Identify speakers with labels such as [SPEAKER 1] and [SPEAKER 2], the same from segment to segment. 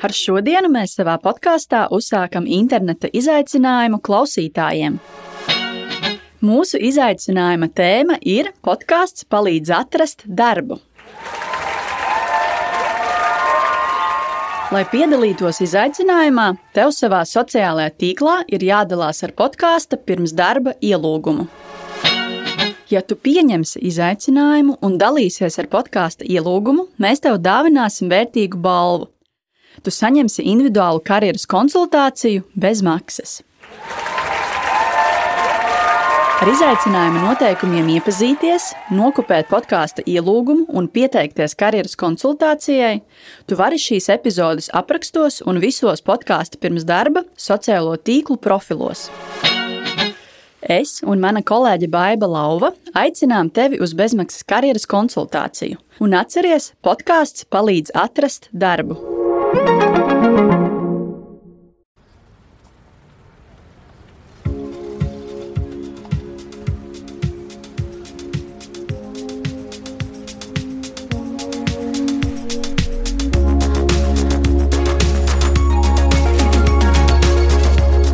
[SPEAKER 1] Ar šodienu mēs savā podkāstā uzsākam interneta izaicinājumu klausītājiem. Mūsu izaicinājuma tēma ir podkāsts palīdz atrast darbu. Lai piedalītos izaicinājumā, tev savā sociālajā tīklā ir jādalās ar podkāstu pirms darba ielūgumu. Ja tu pieņemsi izaicinājumu un dalīsies ar podkāstu ielūgumu, mēs tev dāvināsim vērtīgu balvu tu saņemsi individuālu karjeras konsultāciju bez maksas. Ar izaicinājuma noteikumiem iepazīties, nokopēt podkāstu ielūgumu un pieteikties karjeras konsultācijai, tu vari šīs epizodes aprakstos un visos podkāstu pirms darba sociālo tīklu profilos. Es un mana kolēģe Baiva Lauva aicinām tevi uz bezmaksas karjeras konsultāciju. Un atceries, podkāsts palīdz atrast darbu.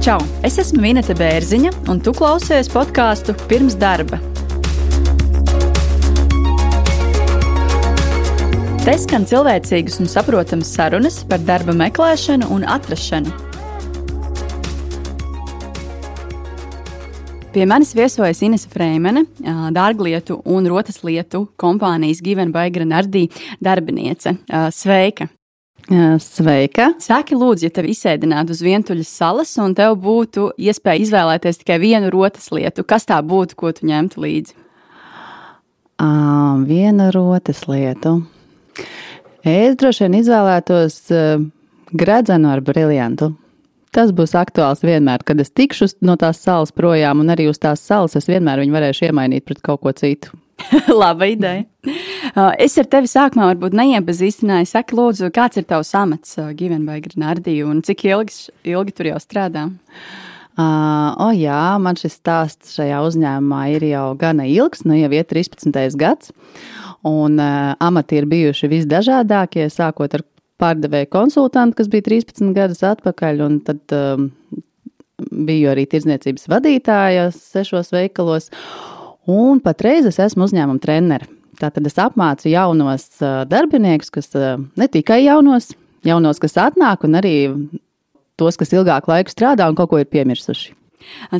[SPEAKER 1] Čau! Es esmu Vineta Bērziņa, un tu klausies podkāstu pirms darba. Te skan cilvēcīgas un saprotamas sarunas par darba meklēšanu un atrašanu. Pie manis viesojas Inese Freimane, dārglietu un rotas lietu kompānijas Givenbaigra Nardī darbiniece. Sveika!
[SPEAKER 2] Sveika!
[SPEAKER 1] Saki, lūdzu, ja tevi izsēdinātu uz vientuļas salas un tev būtu iespēja izvēlēties tikai vienu rotas lietu, kas tā būtu, ko tu ņemtu līdzi?
[SPEAKER 2] Um, viena rotas lietu. Es droši vien izvēlētos uh, gredzenu ar briljantu. Tas būs aktuāls vienmēr, kad es tikšu no tās salas projām, un arī uz tās salas es vienmēr viņu varēšu iemainīt pret kaut ko citu.
[SPEAKER 1] Laba ideja. Uh, es ar tevi sākumā varbūt neiepazīstināju. Saki, lūdzu, kāds ir tavs amats uh, Givenbai Grenardī un cik ilgi, ilgi tur jau strādā?
[SPEAKER 2] Uh, oh, jā, man šis stāsts šajā uzņēmumā ir jau gana ilgs, nu jau ir 13. gads. Un uh, amati ir bijuši visdažādākie, sākot ar pārdevēju konsultantu, kas bija 13 gadus atpakaļ, un tad um, biju arī tirdzniecības vadītāja sešos veikalos. Un patreiz es esmu uzņēmuma treneris. Tātad es apmācu jaunos darbiniekus, kas ne tikai jaunos, jaunos, kas atnāk, un arī tos, kas ilgāku laiku strādā un kaut ko ir piemirsuši.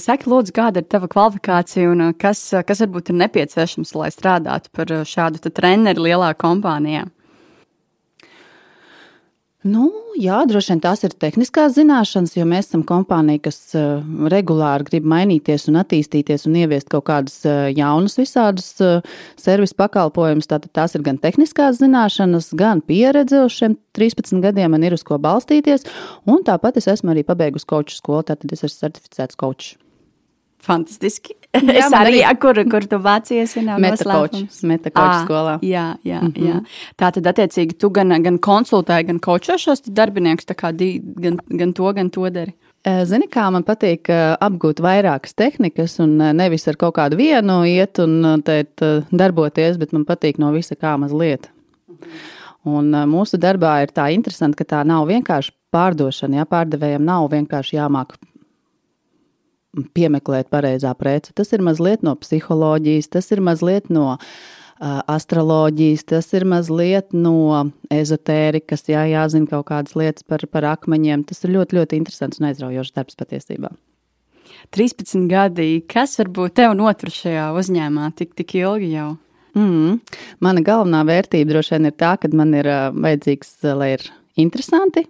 [SPEAKER 1] Saki, lūdzu, kāda ir tava kvalifikācija un kas, kas varbūt ir nepieciešams, lai strādātu par šādu treneri lielā kompānijā?
[SPEAKER 2] Nu, jā, droši vien tās ir tehniskās zināšanas, jo mēs esam kompānija, kas uh, regulāri grib mainīties un attīstīties un ieviest kaut kādus uh, jaunus, visādus uh, servisu pakalpojumus. Tātad tās ir gan tehniskās zināšanas, gan pieredze uz šiem 13 gadiem, man ir uz ko balstīties. Un tāpat es esmu arī pabeigusi koču skolu, tātad es esmu certificēts kočs.
[SPEAKER 1] Fantastiski. Es arī, arī, kur, kur tu mācījies, ir
[SPEAKER 2] metakočs, skolā.
[SPEAKER 1] Jā, jā, mm -hmm. jā. Tā tad, attiecīgi, tu gan, gan konsultēji, gan kočo šos darbiniekus, tā kā di, gan, gan to, gan to dari.
[SPEAKER 2] Zini, kā man patīk apgūt vairākas tehnikas, un nevis ar kaut kādu vienu iet un tēt, darboties, bet man patīk no visa kā mazliet. Un mūsu darbā ir tā interesanti, ka tā nav vienkārši pārdošana. Jā, pārdevējiem nav vienkārši jāmāk piemeklēt pareizā preci. Tas ir mazliet no psiholoģijas, tas ir mazliet no uh, astroloģijas, tas ir mazliet no ezotērikas, jā, jāzina kaut kādas lietas par, par akmeņiem. Tas ir ļoti, ļoti interesants un aizraujošs darbs patiesībā.
[SPEAKER 1] 13 gadi, kas varbūt tev notur šajā uzņēmumā tik, tik ilgi jau?
[SPEAKER 2] Mm. Mana galvenā vērtība droši vien ir tā, ka man ir uh, vajadzīgs, lai ir interesanti,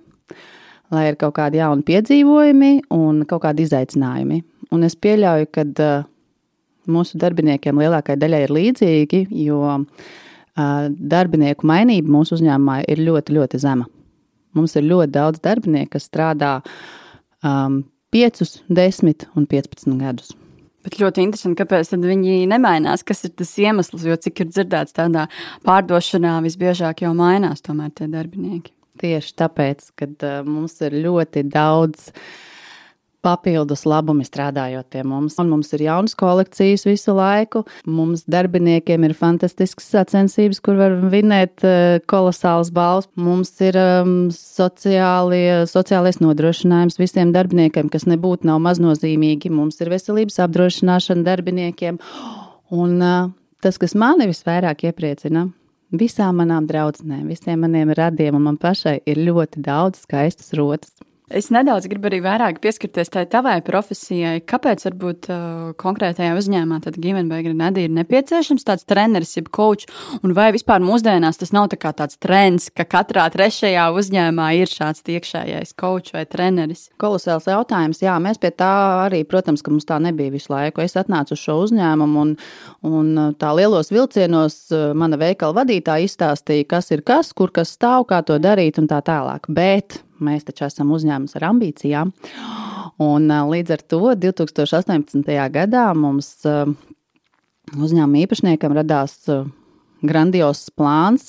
[SPEAKER 2] lai ir kaut kādi jauni piedzīvojumi un kaut kādi izaicinājumi. Un es pieļauju, ka uh, mūsu darbiniekiem lielākajai daļai ir līdzīgi, jo uh, darbinieku mainība mūsu uzņēmumā ir ļoti, ļoti zema. Mums ir ļoti daudz darbinieku, kas strādā um, 5, 10 un 15 gadus.
[SPEAKER 1] Bet ļoti interesanti, kāpēc viņi nemainās. Kas ir tas iemesls? Jo cik ir dzirdēts, tādā pārdošanā visbiežāk jau mainās tomēr tie darbinieki.
[SPEAKER 2] Tieši tāpēc, ka uh, mums ir ļoti daudz uh, papildus labumi strādājot pie mums. Un mums ir jaunas kolekcijas visu laiku. Mums darbiniekiem ir fantastisks sacensības, kur var vinēt uh, kolosāls balvas. Mums ir um, sociālie, sociālais nodrošinājums visiem darbiniekiem, kas nebūtu nav maznozīmīgi. Mums ir veselības apdrošināšana darbiniekiem. Un uh, tas, kas mani visvairāk iepriecina, visām manām draudzenēm, visiem maniem radiem un man pašai ir ļoti daudz skaistas rotas.
[SPEAKER 1] Es nedaudz gribu arī vairāk pieskarties tai tavai profesijai. Kāpēc varbūt uh, konkrētajā uzņēmumā tad Givenberga Nadī ir nepieciešams tāds treneris, jeb coach, un vai vispār mūsdienās tas nav tā kā tāds trends, ka katrā trešajā uzņēmumā ir šāds iekšējais coach vai treneris?
[SPEAKER 2] Kolosāls jautājums, jā, mēs pie tā arī, protams, ka mums tā nebija visu laiku. Es atnācu uz šo uzņēmumu un, un uh, tā lielos vilcienos uh, mana veikala vadītāja izstāstīja, kas ir kas, kur kas stāv, kā to darīt un tā tālāk. Bet Mēs taču esam uzņēmums ar ambīcijām. Un, līdz ar to 2018. gadā mums uzņēmuma īpašniekam radās grandios plāns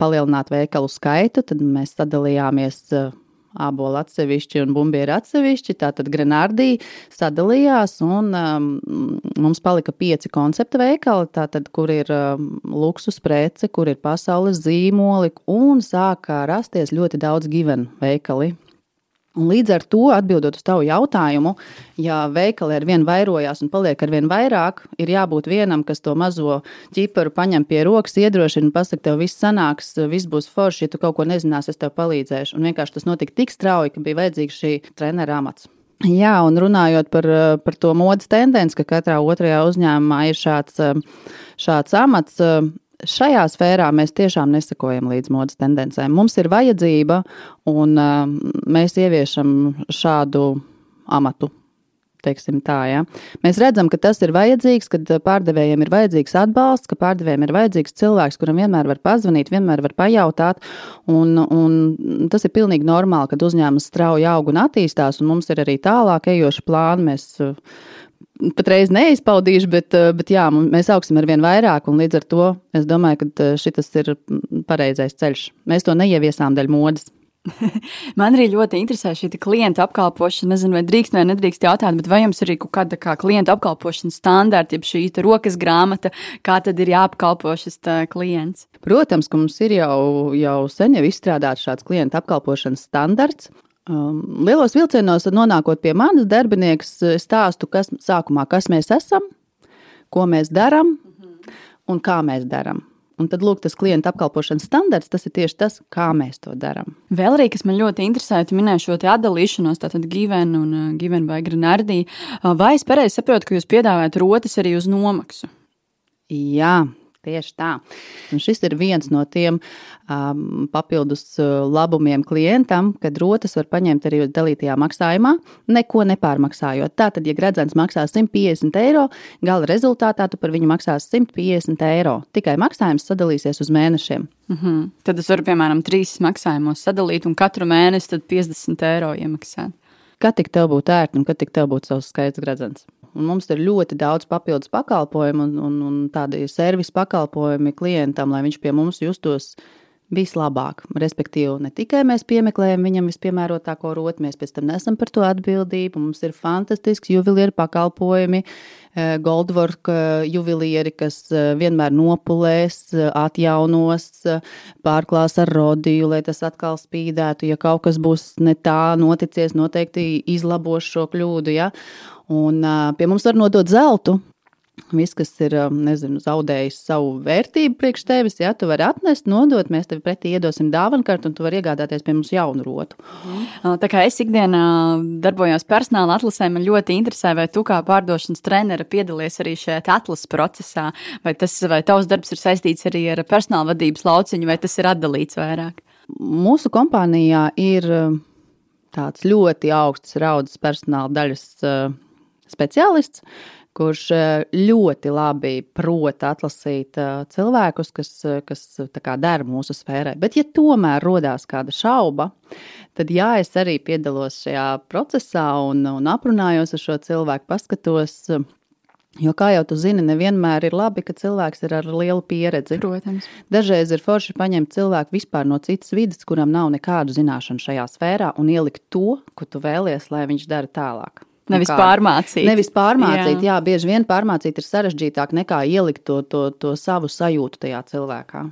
[SPEAKER 2] palielināt veikalu skaitu. Tad mēs sadalījāmies ābolu atsevišķi un bumbieri atsevišķi. Tātad Grenardī sadalījās, un um, mums palika pieci koncepta veikali, tātad, kur ir um, luksus prece, kur ir pasaules zīmoli, un sāka rasties ļoti daudz given veikali. Un līdz ar to, atbildot uz tavu jautājumu, ja veikali ar vien vairojās un paliek ar vien vairāk, ir jābūt vienam, kas to mazo ķiparu paņem pie rokas, iedrošina un pasakā, tev viss sanāks, viss būs forši, ja tu kaut ko nezinās, es tev palīdzēšu. Un vienkārši tas notika tik strauji, ka bija vajadzīgs šī trenera amats. Jā, un runājot par, par to modes tendenci, ka katrā otrajā uzņēmumā ir šāds, šāds amats, šajā sfērā mēs tiešām nesakojam līdz modes tendencēm. Mums ir vajadzība, un uh, mēs ieviešam šādu amatu. Tā, ja. Mēs redzam, ka tas ir vajadzīgs, kad pārdevējiem ir vajadzīgs atbalsts, ka pārdevējiem ir vajadzīgs cilvēks, kuram vienmēr var pazvanīt, vienmēr var pajautāt. Un, un tas ir pilnīgi normāli, kad uzņēmums strauji aug un attīstās, un mums ir arī tālāk ejoši plāni. Mēs, uh, patreiz neizpaudīšu, bet, eh, bet jā, mēs augsim ar vien vairāk, un līdz ar to es domāju, ka eh, šis ir pareizais ceļš. Mēs to neieviesām dēļ modes.
[SPEAKER 1] Man arī ļoti interesē šī klienta apkalpošana. Nezinu, vai drīkst vai nedrīkst jautāt, bet vai jums ir kaut kāda kā klienta apkalpošanas standarta, jeb šī rokas grāmata, kā tad ir jāapkalpo šis klients?
[SPEAKER 2] Protams, ka mums ir jau, jau sen jau izstrādāts šāds klienta apkalpošanas standarts. Um, lielos vilcienos, nonākot pie manas darbiniekas, stāstu, kas sākumā, kas mēs esam, ko mēs darām un kā mēs darām. Un tad, lūk, tas klienta apkalpošanas standarts, tas ir tieši tas, kā mēs to darām.
[SPEAKER 1] Vēl arī, kas man ļoti interesē, tu minēji šo atdalīšanos, tātad Given un uh, Given vai Granardī. Uh, vai es pareizi saprotu, ka jūs piedāvājat rotas arī uz nomaksu?
[SPEAKER 2] Jā, Tieši tā. Un šis ir viens no tiem um, papildus uh, labumiem klientam, kad rotas var paņemt arī dalītajā maksājumā, neko nepārmaksājot. Tātad, ja gredzens maksā 150 eiro, gala rezultātā tu par viņu maksās 150 eiro. Tikai maksājums sadalīsies uz mēnešiem.
[SPEAKER 1] Mm -hmm. Tad es varu, piemēram, trīs maksājumos sadalīt un katru mēnesi 50 eiro iemaksāt.
[SPEAKER 2] Kad tik tev būtu ērti un kad tik tev būtu savs skaists gredzens? Un mums ir ļoti daudz papildus pakalpojumu un, un, un tādi servisa pakalpojumi klientam, lai viņš pie mums justos vislabāk. Respektīvi, ne tikai mēs piemeklējam viņam vispiemērotāko roti, mēs pēc tam nesam par to atbildību. Mums ir fantastisks juvelieru pakalpojumi, eh, Goldwork eh, juvelieri, kas eh, vienmēr nopulēs, atjaunos, pārklās ar rodiju, lai tas atkal spīdētu. Ja kaut kas būs ne tā noticies, noteikti izlabos šo kļūdu. Ja? Un pie mums var nodot zeltu. Viss, kas ir nezinu, zaudējis savu vērtību priekš tevis, ja tu vari atnest, nodot, mēs tev pretī iedosim dāvanu kartu, un tu vari iegādāties pie mums jaunu rotu.
[SPEAKER 1] Mm. Tā kā es ikdienā darbojos personāla atlasē, man ļoti interesē, vai tu kā pārdošanas trenere piedalies arī šajā atlases procesā, vai tas, vai tavs darbs ir saistīts arī ar personāla vadības lauciņu, vai tas ir atdalīts vairāk?
[SPEAKER 2] Mūsu kompānijā ir tāds ļoti augsts raudzes personāla daļas speciālists, kurš eh, ļoti labi prot atlasīt eh, cilvēkus, kas, eh, kas der mūsu sfērai. Bet, ja tomēr rodās kāda šauba, tad jā, es arī piedalos šajā procesā un, un aprunājos ar šo cilvēku, paskatos. Jo, kā jau tu zini, nevienmēr ir labi, ka cilvēks ir ar lielu pieredzi.
[SPEAKER 1] Protams.
[SPEAKER 2] Dažreiz ir forši paņemt cilvēku vispār no citas vidas, kuram nav nekādu zināšanu šajā sfērā, un ielikt to, ko tu vēlies, lai viņš dara tālāk.
[SPEAKER 1] Nevis
[SPEAKER 2] Kā-
[SPEAKER 1] pārmācīt.
[SPEAKER 2] Nevis pārmācīt, jā.
[SPEAKER 1] Jā.
[SPEAKER 2] jā, bieži vien pārmācīt ir sarežģītāk nekā ielikt to, to, to savu sajūtu tajā cilvēkā.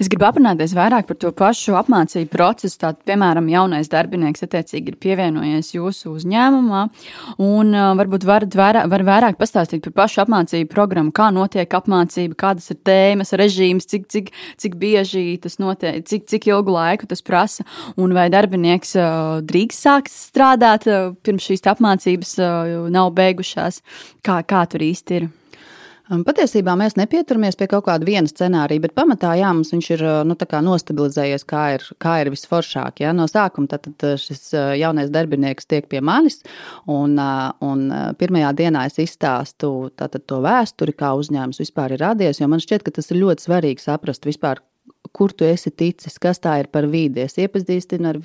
[SPEAKER 1] Es gribu aprunāties vairāk par to pašu apmācību procesu. Tātad, piemēram, jaunais darbinieks attiecīgi ir pievienojies jūsu uzņēmumā, un uh, varbūt varat vairāk, var vairāk pastāstīt par pašu apmācību programmu, kā notiek apmācība, kādas ir tēmas, režīms, cik, cik, cik bieži tas notiek, cik, cik ilgu laiku tas prasa, un vai darbinieks uh, drīkst sākt strādāt uh, pirms šīs apmācības uh, nav beigušās. Kā, kā tur īsti ir?
[SPEAKER 2] Patiesībā mēs nepieturamies pie kaut kāda viena scenārija, bet pamatā jā, mums viņš ir nu, kā nostabilizējies, kā ir, kā ir visforšāk. Ja? No sākuma tad, tad šis uh, jaunais darbinieks tiek pie manis, un, uh, un pirmajā dienā es izstāstu tātad, to vēsturi, kā uzņēmums vispār ir radies, jo man šķiet, ka tas ir ļoti svarīgi saprast vispār. Kur tu esi ticis, kas tā ir par vidi? Es iepazīstinu ar,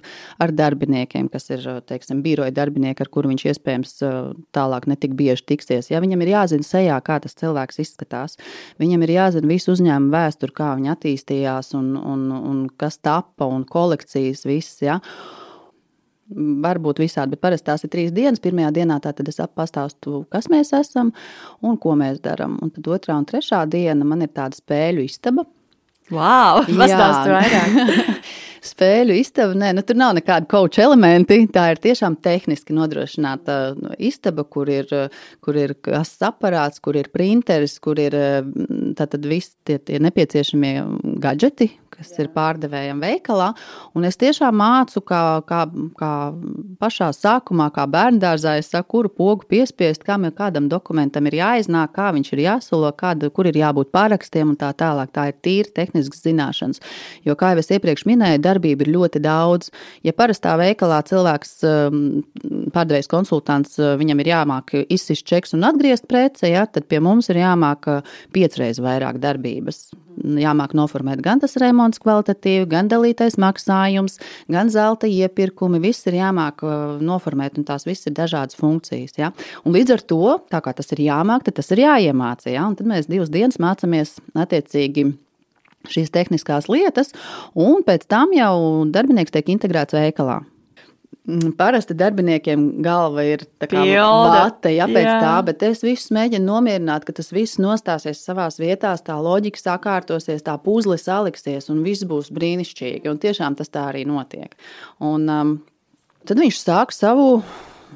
[SPEAKER 2] ar darbiniekiem, kas ir teiksim, biroja darbinieki, ar kuriem viņš iespējams uh, tālāk netik bieži tiksies. Ja viņam ir jāzina sejā, kā tas cilvēks izskatās, viņam ir jāzina visu uzņēmumu vēsturi, kā viņi attīstījās un, un, un kas tapa un kolekcijas viss. Ja? Varbūt visādi, bet parasti tās ir trīs dienas. Pirmajā dienā tad es pastāstu, kas mēs esam un ko mēs darām. Un tad otrā un trešā diena man ir tāda spēļu istaba.
[SPEAKER 1] Wow! Pastāstiet vairāk!
[SPEAKER 2] Spēļu istaba, nē, nu, tur nav nekāda koča elementi. Tā ir tiešām tehniski nodrošināta nu, istaba, kur ir, kur ir kas aparāts, kur ir printeris, kur ir tātad visi tie, tie nepieciešamie gadgeti, kas Jā. ir pārdevējami veikalā. Un es tiešām mācu, kā, kā, kā pašā sākumā, kā bērngārzā, es saku, kuru pogu piespiest, kam ir kādam dokumentam ir jāiznāk, kā viņš ir jāsolo, kāda, kur ir jābūt pārakstiem un tā tālāk. Tā ir tīri tehnisks zināšanas. Jo, kā jau es iepriekš minēju, darbība ir ļoti daudz. Ja parastā veikalā cilvēks, pārdevējs konsultants, viņam ir jāmāk izsist čeks un atgriezt preci, ja, tad pie mums ir jāmāk piecreiz vairāk darbības. Jāmāk noformēt gan tas remonts kvalitatīvi, gan dalītais maksājums, gan zelta iepirkumi. Viss ir jāmāk noformēt, un tās visas ir dažādas funkcijas. Ja? Un līdz ar to, tā kā tas ir jāmāk, tas ir jāiemācās. Ja? Un tad mēs divas dienas mācāmies attiecīgi šīs tehniskās lietas, un pēc tam jau darbinieks tiek integrēts veikalā. Parasti darbiniekiem galva ir bate, ja pēc jā. tā, bet es visus mēģinu nomierināt, ka tas viss nostāsies savās vietās, tā loģika sakārtosies, tā puzle saliksies un viss būs brīnišķīgi. Un tiešām tas tā arī notiek. Un, um, tad viņš sāk savu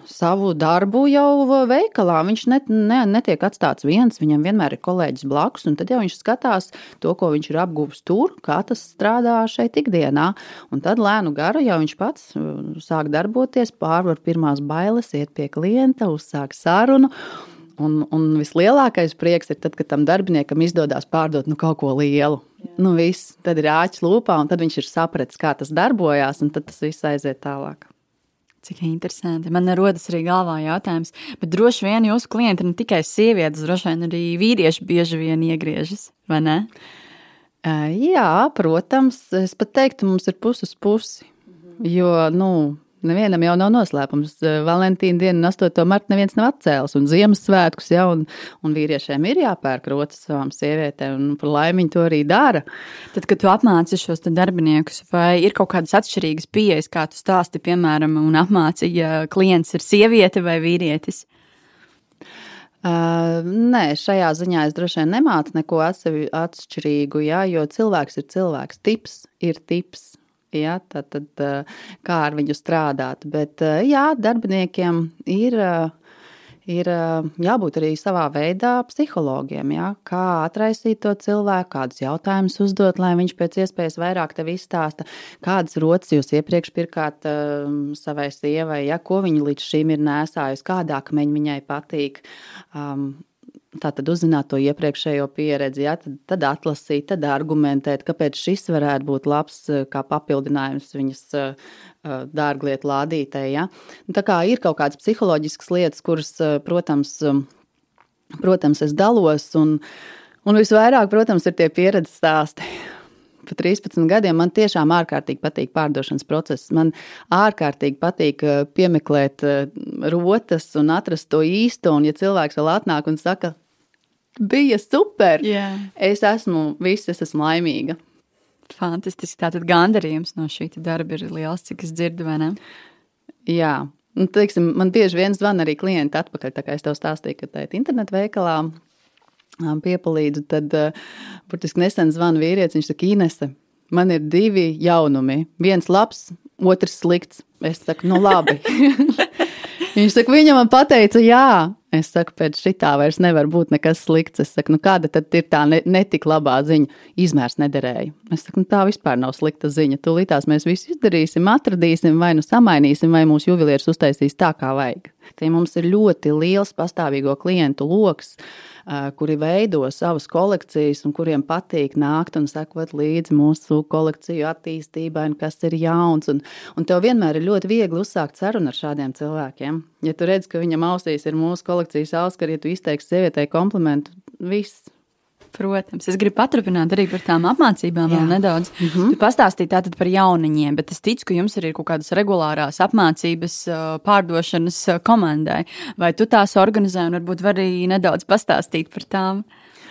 [SPEAKER 2] savu darbu jau veikalā. Viņš net, ne, netiek atstāts viens, viņam vienmēr ir kolēģis blakus, un tad jau viņš skatās to, ko viņš ir apgūlis tur, kā tas strādā šeit ikdienā. Un tad lēnu garu jau viņš pats sāk darboties, pārvar pirmās bailes, iet pie klienta, uzsāk sarunu. Un, un vislielākais prieks ir tad, kad tam darbiniekam izdodas pārdot nu, kaut ko lielu. Jā. Nu, viss, tad ir āķis lūpā, un tad viņš ir sapratis, kā tas darbojās, un tad tas viss aiziet tālāk.
[SPEAKER 1] Cik interesanti. Man rodas arī galvā jautājums, bet droši vien jūsu klienti ir ne tikai sievietes, droši vien arī vīrieši bieži vien iegriežas, vai ne?
[SPEAKER 2] Jā, protams, es pat teiktu, mums ir puses pusi. Jo, nu, Nevienam jau nav noslēpums. Valentīna diena un 8. marta neviens nav atcēlis. Un Ziemassvētkus jau, un, un vīriešiem ir jāpērk rotas savām sievietēm, un par laimi viņi to arī dara.
[SPEAKER 1] Tad, kad tu apmāci šos darbiniekus, vai ir kaut kādas atšķirīgas pieejas, kā tu stāsti, piemēram, un apmāci, ja klients ir sieviete vai vīrietis?
[SPEAKER 2] Uh, nē, šajā ziņā es droši vien nemācu neko atšķirīgu, jā, jo cilvēks ir cilvēks, tips ir tips. Ja, tad, tad, kā ar viņu strādāt. Bet jā, darbiniekiem ir, ir jābūt arī savā veidā psihologiem. Ja, kā atraisīt to cilvēku, kādus jautājumus uzdot, lai viņš pēc iespējas vairāk tev izstāsta, kādas rotas jūs iepriekš pirkāt savai sievai, ja, ko viņa līdz šim ir nēsājusi, kādā akmeņa viņai patīk. Um, Tātad uzzināt to iepriekšējo pieredzi, ja, tad, tad atlasīt, tad argumentēt, kāpēc šis varētu būt labs kā papildinājums viņas dārglietu lādītē. Ja. Tā kā ir kaut kādas psiholoģiskas lietas, kuras, protams, protams es dalos, un, un visvairāk, protams, ir tie pieredzes stāsti pa 13 gadiem man tiešām ārkārtīgi patīk pārdošanas process. Man ārkārtīgi patīk eh, piemeklēt eh, rotas un atrast to īsto. Un, ja cilvēks vēl atnāk un saka, bija super,
[SPEAKER 1] Yeah.
[SPEAKER 2] es esmu viss, es esmu laimīga.
[SPEAKER 1] Fantastiski. Tātad gandarījums no šī darba ir liels, cik es dzirdu, vai ne?
[SPEAKER 2] Jā. Un, teiksim, man bieži vien zvana arī klienti atpakaļ. Tā kā es tev stāstīju, ka tā ir internetu veikalā piepalīdzu, tad burtiski nesen zvana vīrietis. Viņš saka, Inese, man ir divi jaunumi. Viens labs, otrs slikts. Es saku, nu labi. Viņš saka, viņa man teica, jā. Es saku, pēc šitā vairs nevar būt nekas slikts. Es saku, nu kāda tad ir tā ne, netik labā ziņa? Izmērs nederēja. Es saku, nu tā vispār nav slikta ziņa. Tūlītās mēs visu izdarīsim, atradīsim, vai nu samainīsim, vai mūsu juvelieris uztaisīs tā, kā vajag. Tie mums ir ļoti liels pastāvīgo klientu lokus, kuri veido savas kolekcijas un kuriem patīk nākt un sekot līdzi mūsu kolekciju attīstībai, kas ir jauns. Un, un tev vienmēr ir ļoti viegli uzsākt sarunu ar šādiem cilvēkiem. Ja tu redz, ka viņam ausīs ir mūsu kolekcijas auskara, ja tu izteiksi sievietei komplimentu, viss.
[SPEAKER 1] Protams, es gribu paturpināt arī par tām apmācībām vēl
[SPEAKER 2] Jā.
[SPEAKER 1] nedaudz. Mm -hmm. Tu pastāstīji tātad par jauniņiem, bet es ticu, ka jums arī ir kaut kādas regulārās apmācības ā, pārdošanas ā, komandai. Vai tu tās organizē un varbūt vari arī nedaudz pastāstīt par tām?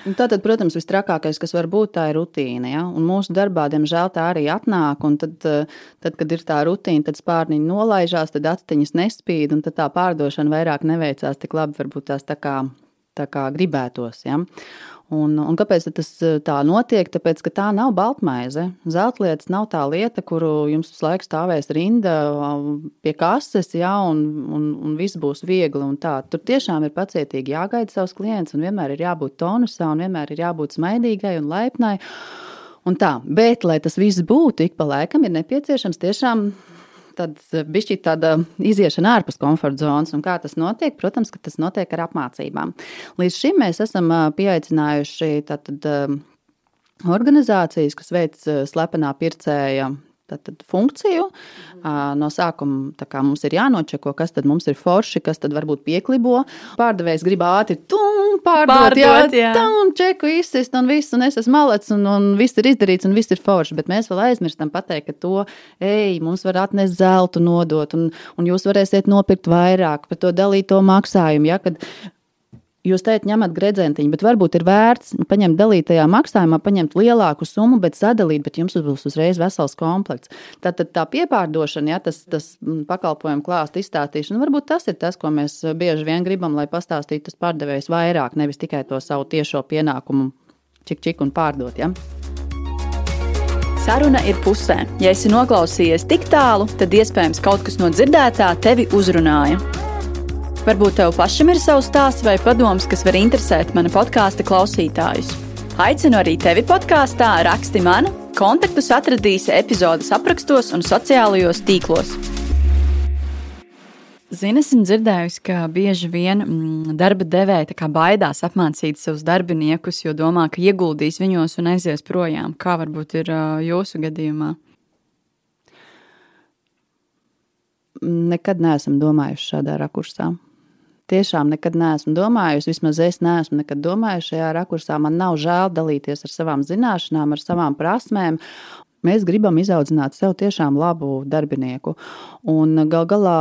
[SPEAKER 2] Un Tātad, protams, visstrakākais, kas var būt, tā ir rutīna. Ja? Un mūsu darbā, diemžēl, tā arī atnāk. Tad, eh, tad, kad ir tā rutīna, tad spārniņi nolaižās, tad astiņas nespīd, un tā pārdošana vairāk neveicās tik labi, varbūt tās tā kā, tā kā gribētos. Ja? Un, un kāpēc tas eh, tā notiek? Tāpēc, ka tā nav baltmaize. Zeltlietas nav tā lieta, kuru jums visu laiku stāvēs rinda um, pie kases, ja, un, un, un viss būs viegli. Tur tiešām ir pacietīgi jāgaida savs klients, un vienmēr ir jābūt tonusā, un vienmēr ir jābūt smaidīgai un laipnai. Un tā, bet, lai tas viss būtu, ik pa laikam ir nepieciešams tiešām tad bija tāda iziešana ārpus komforta zonas. Un kā tas notiek? Protams, ka tas notiek ar apmācībām. Līdz šim mēs esam ā, pieaicinājuši tātad, ā, organizācijas, kas veic slepenā pircēja. Tātad funkciju Ā, no sākuma mums ir jānočeko, kas tad mums ir forši, kas tad varbūt pieklibo. Pārdevējs grib ātri tum, pārdot,
[SPEAKER 1] Pārdot, jā.
[SPEAKER 2] jā, tum, čeku izsist un viss, un es esmu malets, un, un viss ir izdarīts, un viss ir forši. Bet mēs vēl aizmirstam pateikt, ka to, ej, mums var atnest zeltu nodot, un, un jūs varēsiet nopirkt vairāk par to dalīto maksājumu. Ja, kad Jūs teicat, ņemat gredzentiņu, bet varbūt ir vērts paņemt dalītajā maksājumā, paņemt lielāku summu, bet sadalīt, bet jums būs uzreiz vesels komplekts. Tātad tā piepārdošana, ja, tas, tas mm, pakalpojumu klāstu izstāstīšana, varbūt tas ir tas, ko mēs bieži vien gribam, lai pastāstītu tas pārdevējs vairāk, nevis tikai to savu tiešo pienākumu čik čik un pārdot. Ja.
[SPEAKER 1] Saruna ir pusē. Ja esi noklausījies tik tālu, tad iespējams kaut kas no dzirdētā tevi uzrunāja. Varbūt tev pašam ir savs stāsts vai padoms, kas var interesēt mana podkāstu klausītājus. Aicinu arī tevi podkāstā, raksti man, kontaktus atradīsi epizodes aprakstos un sociālajos tīklos. Zini, esmu dzirdējusi, ka bieži vien mm, darba devēja baidās apmācīt savus darbiniekus, jo domā, ka ieguldīs viņos un aizies projām. Kā varbūt ir ā, jūsu gadījumā?
[SPEAKER 2] Nekad neesam domājuši šādā rakursā. Tiešām nekad neesmu domājusi, vismaz es neesmu nekad domājusi šajā rakursā. Man nav žēl dalīties ar savām zināšanām, ar savām prasmēm. Mēs gribam izaudzināt sev tiešām labu darbinieku. Un gal galā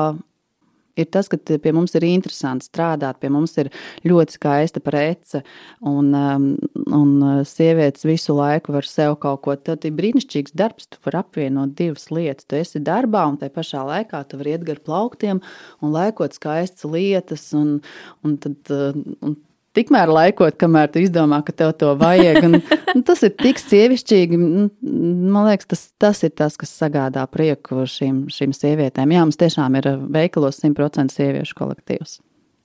[SPEAKER 2] ir tas, ka pie mums ir interesanti strādāt, pie mums ir ļoti skaista prece, un, um, un sievietes visu laiku var sev kaut ko. Tad ir brīnišķīgs darbs, tu vari apvienot divas lietas. Tu esi darbā, un tajā pašā laikā tu vari iet gar plauktiem un laikot skaistas lietas. Un, un tad, uh, un Tikmēr laikot, kamēr tu izdomā, ka tev to vajag. Un, un tas ir tik sievišķīgi. Man liekas, tas, tas ir tas, kas sagādā prieku šīm, šīm sievietēm. Jā, mums tiešām ir veikalos 100% sieviešu kolektīvs.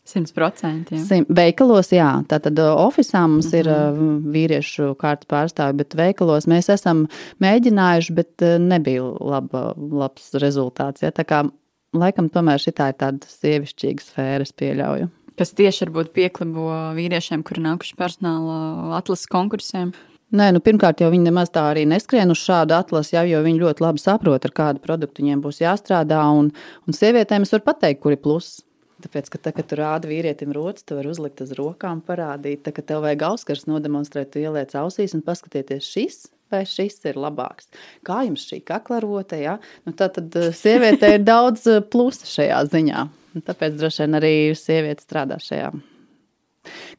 [SPEAKER 1] 100%. Jā.
[SPEAKER 2] Veikalos, jā, tātad oficiālā mums ir uh, vīriešu kārtas pārstāvi, bet veikalos mēs esam mēģinājuši, bet uh, nebija laba, labs rezultāts. Ja? Tā kā laikam tomēr šī ir tāda sievišķīga sfēra, es pieļauju.
[SPEAKER 1] Kas tieši varbūt pieklibo vīriešiem, kuri nākuši personāla atlases konkursiem.
[SPEAKER 2] Nē, nu, pirmkārt, jau viņi nemaz tā arī neskrien uz šādu atlasi, jau, jo viņi ļoti labi saprot, ar kādu produktu viņiem būs jāstrādā. Un, un sievietēm es varu pateikt, kur ir pluss. Tāpēc, ka, tā, kad tu rādi vīrietim rotas, tu vari uzlikt uz rokām, parādīt, tā, ka tev vajag auskars nodemonstrēt, tu ieliec ausīs un paskatieties, šis vai šis ir labāks. Kā jums šī kaklarote? Ja? Nu, tā tad sieviete ir daudz plusa šajā ziņā. Tāpēc droši vien arī sieviete strādā šajā.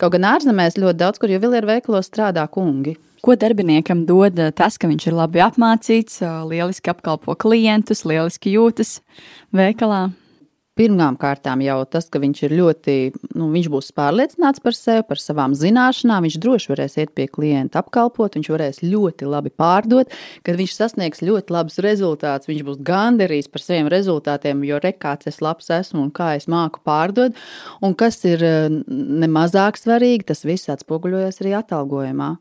[SPEAKER 2] Kaut gan ārzemēs ļoti daudz, kur jau vilieru veikalos strādā kungi.
[SPEAKER 1] Ko darbiniekam dod tas, ka viņš ir labi apmācīts, lieliski apkalpo klientus, lieliski jūtas veikalā?
[SPEAKER 2] Pirmām kārtām jau tas, ka viņš ir ļoti, nu, viņš būs pārliecināts par sevi, par savām zināšanām, viņš droši varēs iet pie klienta apkalpot, viņš varēs ļoti labi pārdot, kad viņš sasniegs ļoti labus rezultātus, viņš būs gandarījis par saviem rezultātiem, jo rekāts es labs esmu un kā es māku pārdot, un kas ir nemazāk svarīgi, tas viss atspoguļojas arī atalgojumā.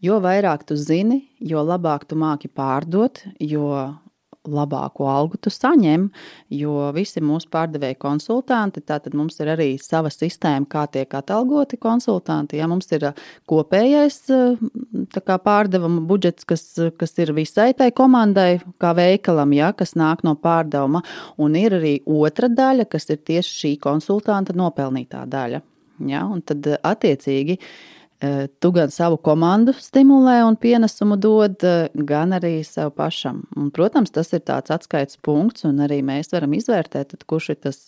[SPEAKER 2] Jo vairāk tu zini, jo labāk tu māki pārdot, jo labāko algu tu saņem, jo visi mūsu pārdevēja konsultanti, tātad mums ir arī sava sistēma, kā tiek atalgoti konsultanti. Ja mums ir kopējais kā, pārdevuma budžets, kas, kas ir visai tai komandai, kā veikalam, ja, kas nāk no pārdevuma, un ir arī otra daļa, kas ir tieši šī konsultanta nopelnītā daļa. Ja, un tad attiecīgi tu gan savu komandu stimulē un pienesumu dod, gan arī sev pašam. Un, protams, tas ir tāds atskaites punkts, un arī mēs varam izvērtēt, kurš ir tas,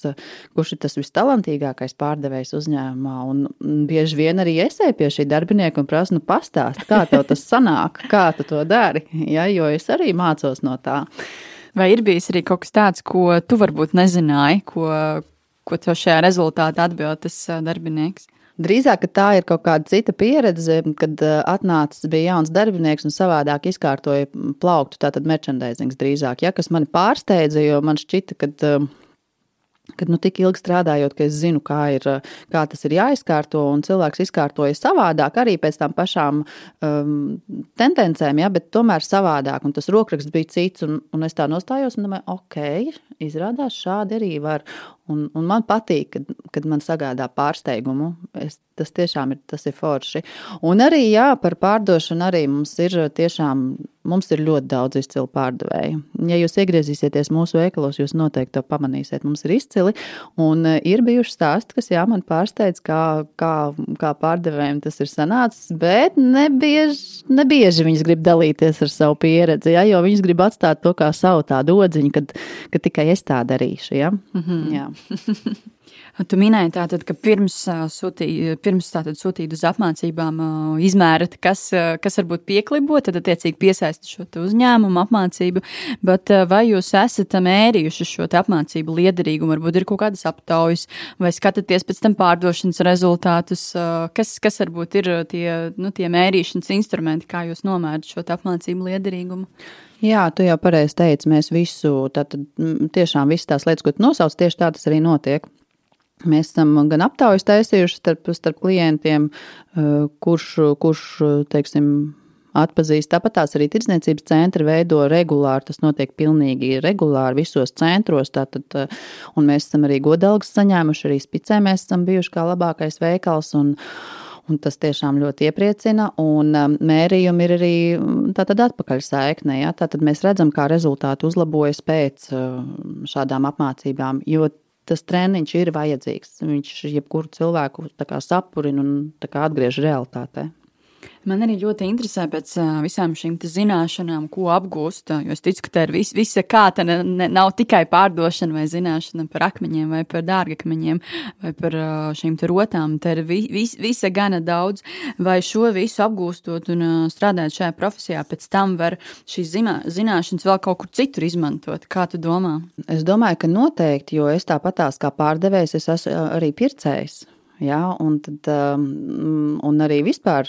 [SPEAKER 2] kurš ir tas vistalantīgākais pārdevējs uzņēmumā. Un bieži vien arī es eju pie šī darbinieka un prasu, nu, pastāst, kā tev tas sanāk, kā tu to dari, ja, jo es arī mācos no tā.
[SPEAKER 1] Vai ir bijis arī kaut kas tāds, ko tu varbūt nezināji, ko, ko tev šajā rezultātā atbild tas darbinieks?
[SPEAKER 2] Drīzāk tā ir kaut kāda cita pieredze, kad eh, atnācis bija jauns darbinieks un savādāk izkārtoja plauktu, tātad merchandisings drīzāk, ja, kas mani pārsteidza, jo man šķita, ka eh, Kad nu, tik ilgi strādājot, ka es zinu, kā, ir, kā tas ir jāizkārto, un cilvēks izkārtoja savādāk, arī pēc tam pašām um, tendencēm, ja, bet tomēr savādāk. Un tas rokraksts bija cits, un, un es tā nostājos un domāju, ok, izrādās šādi arī var. Un, un man patīk, kad, kad man sagādā pārsteigumu. Es, tas tiešām ir, tas ir forši. Un arī jā, par pārdošanu arī mums ir tiešām. Mums ir ļoti daudz izcilu pārdevēju. Ja jūs iegriezīsieties mūsu veikalos, jūs noteikti to pamanīsiet. Mums ir izcili. Un e, ir bijuši stāsti, kas jā, man pārsteidz, kā, kā, kā pārdevējiem tas ir sanācis. Bet nebieži, nebieži viņas grib dalīties ar savu pieredzi, ja, jo viņas grib atstāt to kā savu tādu odziņu, kad, kad tikai es tā darīšu. Ja. Mm -hmm. jā.
[SPEAKER 1] Tu minēji, tātad, ka pirms, sūtī, pirms tātad, sūtīt uz apmācībām, izmērat, kas, kas varbūt pieklibo, tad attiecīgi piesaista šo uzņēmumu apmācību. Bet vai jūs esat mērījuši šo apmācību liederīgumu? Varbūt ir kaut kādas aptaujas, vai skatāties pēc tam pārdošanas rezultātus? Kas, kas varbūt ir tie, nu, tie mērīšanas instrumenti, kā jūs nomērat šo apmācību liederīgumu?
[SPEAKER 2] Jā, tu jau pareizi teici, mēs visu, tātad tiešām visas tās lietas, ko tu nosauc, tieši tā tas arī notiek. Mēs esam gan aptaujas taisījuši starp, starp klientiem, kurš, kurš teiksim, atpazīst. Tāpat tās arī tirdzniecības centri veido regulāri. Tas notiek pilnīgi regulāri visos centros. Tātad, un mēs esam arī godalgas saņēmuši, arī spicē mēs esam bijuši kā labākais veikals. Un, Un tas tiešām ļoti iepriecina. Un um, mērījumi ir arī mm, tātad atpakaļ saiknē. Ja? Tātad mēs redzam, kā rezultāti uzlabojas pēc um, šādām apmācībām. Jo tas treniņš ir vajadzīgs. Viņš jebkuru cilvēku sapurina un atgriež realitātē.
[SPEAKER 1] Man arī ļoti interesē pēc visām šīm zināšanām, ko apgūst. Jo es ticu, ka tā ir vis, visa kārta. Ne, ne, nav tikai pārdošana vai zināšana par akmeņiem, vai par dārgakmeņiem, vai par šīm rotām. Tā ir vi, vis, visa gana daudz. Vai šo visu apgūstot un strādājot šajā profesijā, pēc tam var šīs zināšanas vēl kaut kur citur izmantot? Kā tu domā?
[SPEAKER 2] Es domāju, ka noteikti, jo es tāpatās kā pārdevējs, es esmu arī pircējs. Ja, un, tad, um, un arī vispār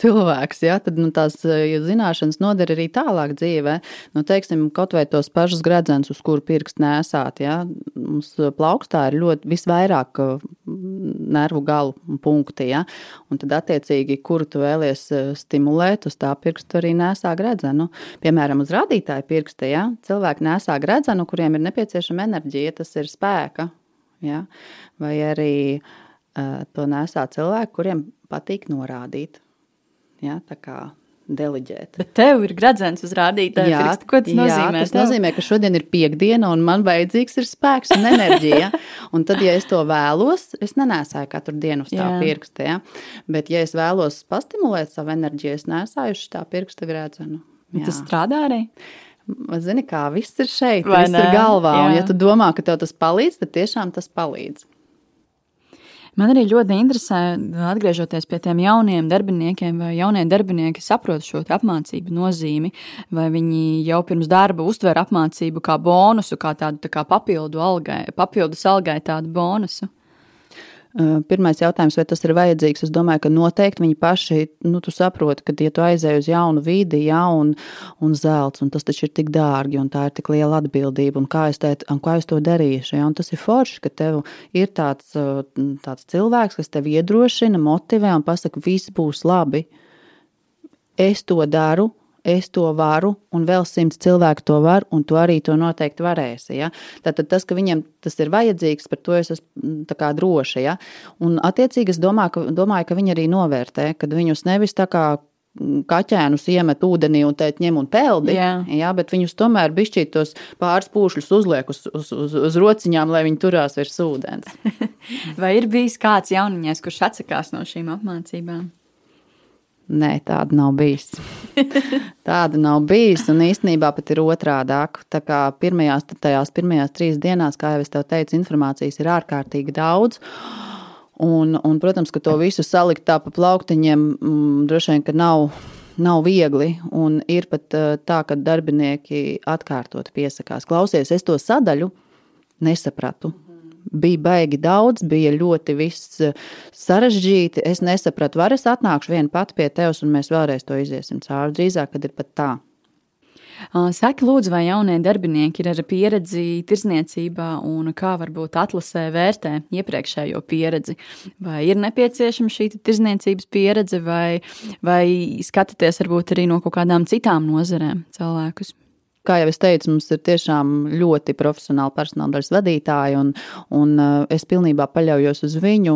[SPEAKER 2] cilvēks, ja, tad nu, tās ja zināšanas noder arī tālāk dzīvē. Nu, teiksim, kaut vai tos pašus gredzenus, uz kuru pirkstu nesāt. Ja. Mums plaukstā ir ļoti visvairāk nervu galu punkti. Ja. Un tad, attiecīgi, kuru tu vēlies stimulēt, uz tā pirkstu arī nesā gredzenu. Piemēram, uz rādītāju pirksta ja, cilvēki nesā gredzenu, kuriem ir nepieciešama enerģija, tas ir spēka. Ja. Vai arī uh, to nesā cilvēki, kuriem patīk norādīt. Ja, tā kā deleģēt.
[SPEAKER 1] Bet tev ir gradzens uz rādītāja pirksta. Ko tas nozīmē?
[SPEAKER 2] Jā, tas nozīmē, ka šodien ir piekdiena un man vajadzīgs ir spēks un enerģija. un tad, ja es to vēlos, es nenēsāju katru dienu uz tā jā. pirksta. Ja? Bet, ja es vēlos pastimulēt savu enerģiju, es nesāju uz tā pirksta gradzenu.
[SPEAKER 1] Tas strādā arī.
[SPEAKER 2] Zini, kā viss ir šeit, Vai viss ne? ir galvā. Jā. Un, ja tu domā, ka tev tas palīdz, tad tiešām tas palīdz.
[SPEAKER 1] Man arī ļoti interesē, atgriežoties pie tiem jauniem darbiniekiem, vai jaunie darbinieki saprot šo apmācību nozīmi, vai viņi jau pirms darba uztver apmācību kā bonusu, kā tādu tā kā papildu algai, papildus algai tādu bonusu.
[SPEAKER 2] Pirmais jautājums, vai tas ir vajadzīgs? Es domāju, ka noteikti viņi paši, nu, tu saproti, ka, ja tu aizēji uz jaunu vidi, ja, un, zelts, un tas taču ir tik dārgi, un tā ir tik liela atbildība, un kā es, tēt, un kā es to darīšu, ja, un tas ir forši, ka tev ir tāds, tāds cilvēks, kas tev iedrošina, motivē un pasaka, viss būs labi. Es to daru, es to varu, un vēl simts cilvēku to var, un tu arī to noteikti varēsi. Ja? Tātad tas, ka viņiem tas ir vajadzīgs, par to es esmu droša. Ja? Un, attiecīgi, es domāju ka, domāju, ka viņi arī novērtē, kad viņus nevis tā kā kaķēnus iemet ūdenī un teikt, ņem un peldi. Jā. jā, bet viņus tomēr bišķīt tos pāris pūšļus uzliek uz, uz, uz, uz rociņām, lai viņi turās virs ūdens.
[SPEAKER 1] Vai ir bijis kāds jauniņais, kurš atsakās no šīm apmācībām?
[SPEAKER 2] Nē, tāda nav bijis. tāda nav bijis. Un īstenībā pat ir otrādāk. Tā kā pirmajās, tajās pirmajās trīs dienās, kā jau es teicu, informācijas ir ārkārtīgi daudz. Un, un, protams, ka to visu salikt tā pa plauktiņiem mm, droši vien, nav, nav viegli. Un ir pat tā, ka darbinieki atkārtot piesakās. Klausies, es to sadaļu nesapratu bija baigi daudz, bija ļoti viss eh, sarežģīti. Es nesapratu, var es atnākšu vienu pati pie tevis, un mēs vēlreiz to iziesim cauri. Drīzāk, kad ir pat tā.
[SPEAKER 1] Saki, lūdzu, vai jaunie darbinieki ir ar pieredzi tirzniecībā un kā varbūt atlasē vērtē iepriekšējo pieredzi? Vai ir nepieciešama šī tirzniecības pieredze, vai, vai skatāties varbūt arī no kaut kādām citām nozarēm cilvēkus?
[SPEAKER 2] Kā jau es teicu, mums ir tiešām ļoti profesionāli personāla daļas vadītāji, un, un uh, es pilnībā paļaujos uz viņu.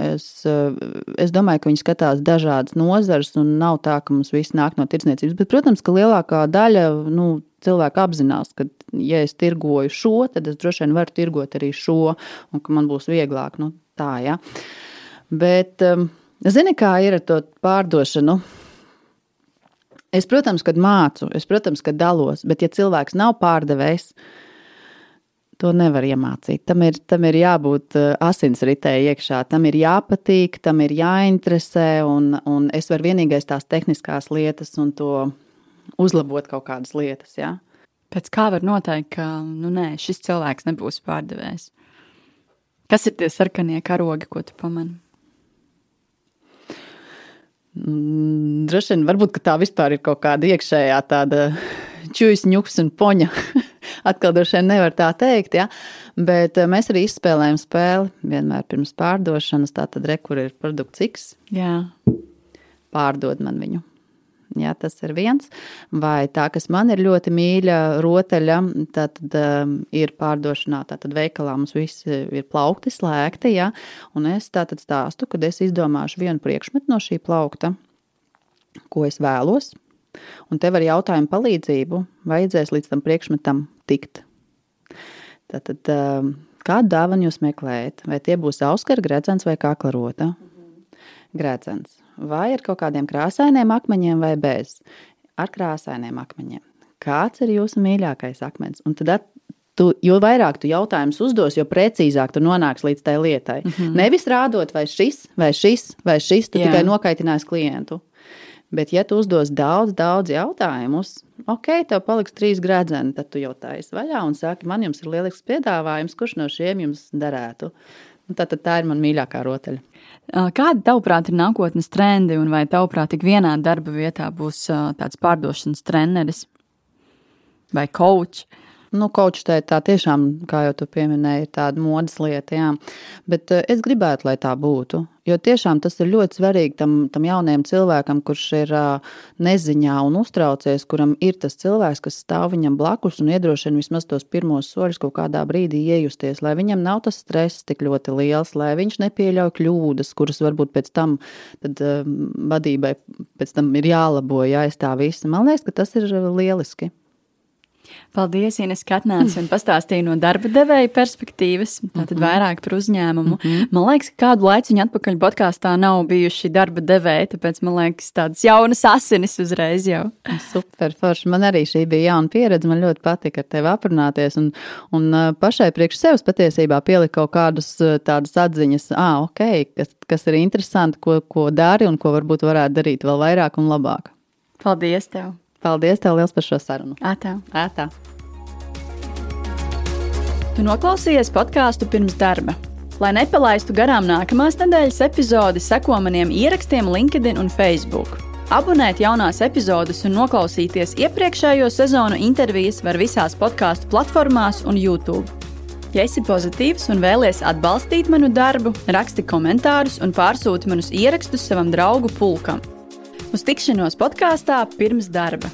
[SPEAKER 2] Es, uh, es domāju, ka viņi skatās dažādas nozares, un nav tā, ka mums viss nāk no tirdzniecības. Bet, protams, ka lielākā daļa nu, cilvēku apzinās, ka, ja es tirgoju šo, tad es droši vien varu tirgot arī šo, un ka man būs vieglāk. Nu, tā, ja. Bet, um, zini, kā ir ar to pārdošanu? Es, protams, kad mācu, es, protams, kad dalos, bet, ja cilvēks nav pārdevējs, to nevar iemācīt. Tam ir, tam ir jābūt eh, asinsritē iekšā, tam ir jāpatīk, tam ir jāinteresē, un, un es varu vienīgais tās tehniskās lietas un to uzlabot kaut kādas lietas. Ja?
[SPEAKER 1] Pēc kā var noteikt, ka nu, nē, šis cilvēks nebūs pārdevējs? Kas ir tie sarkanie karogi, ko tu pamani?
[SPEAKER 2] Droši vien, varbūt tā vispār ir kaut kāda iekšējā tāda čūjas, ņuks un poņa. Atkal droši vien nevar tā teikt, ja? bet eh, mēs arī izspēlējam spēli vienmēr pirms pārdošanas. Tā tad rekur ir produkts X.
[SPEAKER 1] Jā.
[SPEAKER 2] Pārdod man viņu. Jā, tas ir viens. Vai tā, kas man ir ļoti mīļa, rotaļa, tad um, ir pārdošanā. Tātad veikalā mums viss ir plaukti, slēgti. Ja? Un es tātad stāstu, kad es izdomāšu vienu priekšmetu no šī plaukta, ko es vēlos. Un tev ar jautājumu palīdzību vajadzēs līdz tam priekšmetam tikt. Tātad, um, kādu dāvanu jūs meklējat? Vai tie būs auskara gredzens vai kaklarota? Mhm. Gredzens vai ar kaut kādiem krāsainiem akmeņiem, vai bez. Ar krāsainiem akmeņiem. Kāds ir jūsu mīļākais akmens? Un tad tu, jo vairāk tu jautājumus uzdos, jo precīzāk tu nonāksi līdz tai lietai. Mm -hmm. Nevis rādot, vai šis, vai šis, vai šis, tu Jā. tikai nokaitinās klientu. Bet, ja tu uzdos daudz, daudz jautājumus, ok, tev paliks trīs gradzeni, tad tu jau taisi vaļā un saki, man jums ir lielisks piedāvājums, kurš no šiem jums derētu. Tā, tā ir mana mīļākā rotaļa.
[SPEAKER 1] Kādi, tavuprāt, ir nākotnes trendi, un vai, tavuprāt, tik vienā darba vietā būs tāds pārdošanas treneris vai coach?
[SPEAKER 2] Nu, Kaučs tā, tiešām, kā jau tu pieminēji, ir tāda modes lieta, jā. Bet uh, es gribētu, lai tā būtu. Jo tiešām tas ir ļoti svarīgi tam, tam jaunajam cilvēkam, kurš ir neziņā un uztraucies, kuram ir tas cilvēks, kas stāv viņam blakus un iedrošina vismaz tos pirmos soļus kaut kādā brīdī iejusties, lai viņam nav tas stress tik ļoti liels, lai viņš nepieļauj kļūdas, kuras varbūt pēc tam tad, vadībai pēc tam ir jālabo, jāizstāv visi. Man liekas, ka tas ir lieliski.
[SPEAKER 1] Paldies, Ines, ka atnāci un pastāstīji no darba devēja perspektīvas, tātad -hmm. vairāk par uzņēmumu. -hmm. Man liekas, ka kādu laiciņu atpakaļ podkāstā nav bijuši darba devēji, tāpēc man liekas, tādas jaunas asinis uzreiz jau.
[SPEAKER 2] Super, forši. Man arī šī bija jauna pieredze. Man ļoti patika ar tevi aprunāties un, un pašai priekš sevis patiesībā pielikt kaut kādus tādus atziņas, ah, ok, kas, kas ir interesanti, ko, ko dari un ko varbūt varētu darīt vēl vairāk un labāk.
[SPEAKER 1] Paldies tev!
[SPEAKER 2] Paldies tev liels par šo sarunu.
[SPEAKER 1] Ātā.
[SPEAKER 2] Ātā.
[SPEAKER 1] Tu noklausījies podkāstu pirms darba. Lai nepalaistu garām nākamās nedēļas epizodi, seko maniem ierakstiem LinkedIn un Facebook. Abonēt jaunās epizodes un noklausīties iepriekšējo sezonu intervijas var visās podkāstu platformās un YouTube. Ja esi pozitīvs un vēlies atbalstīt manu darbu, raksti komentārus un pārsūti manus ierakstus savam draugu pulkam. Uz tikšanos podkāstā pirms darba.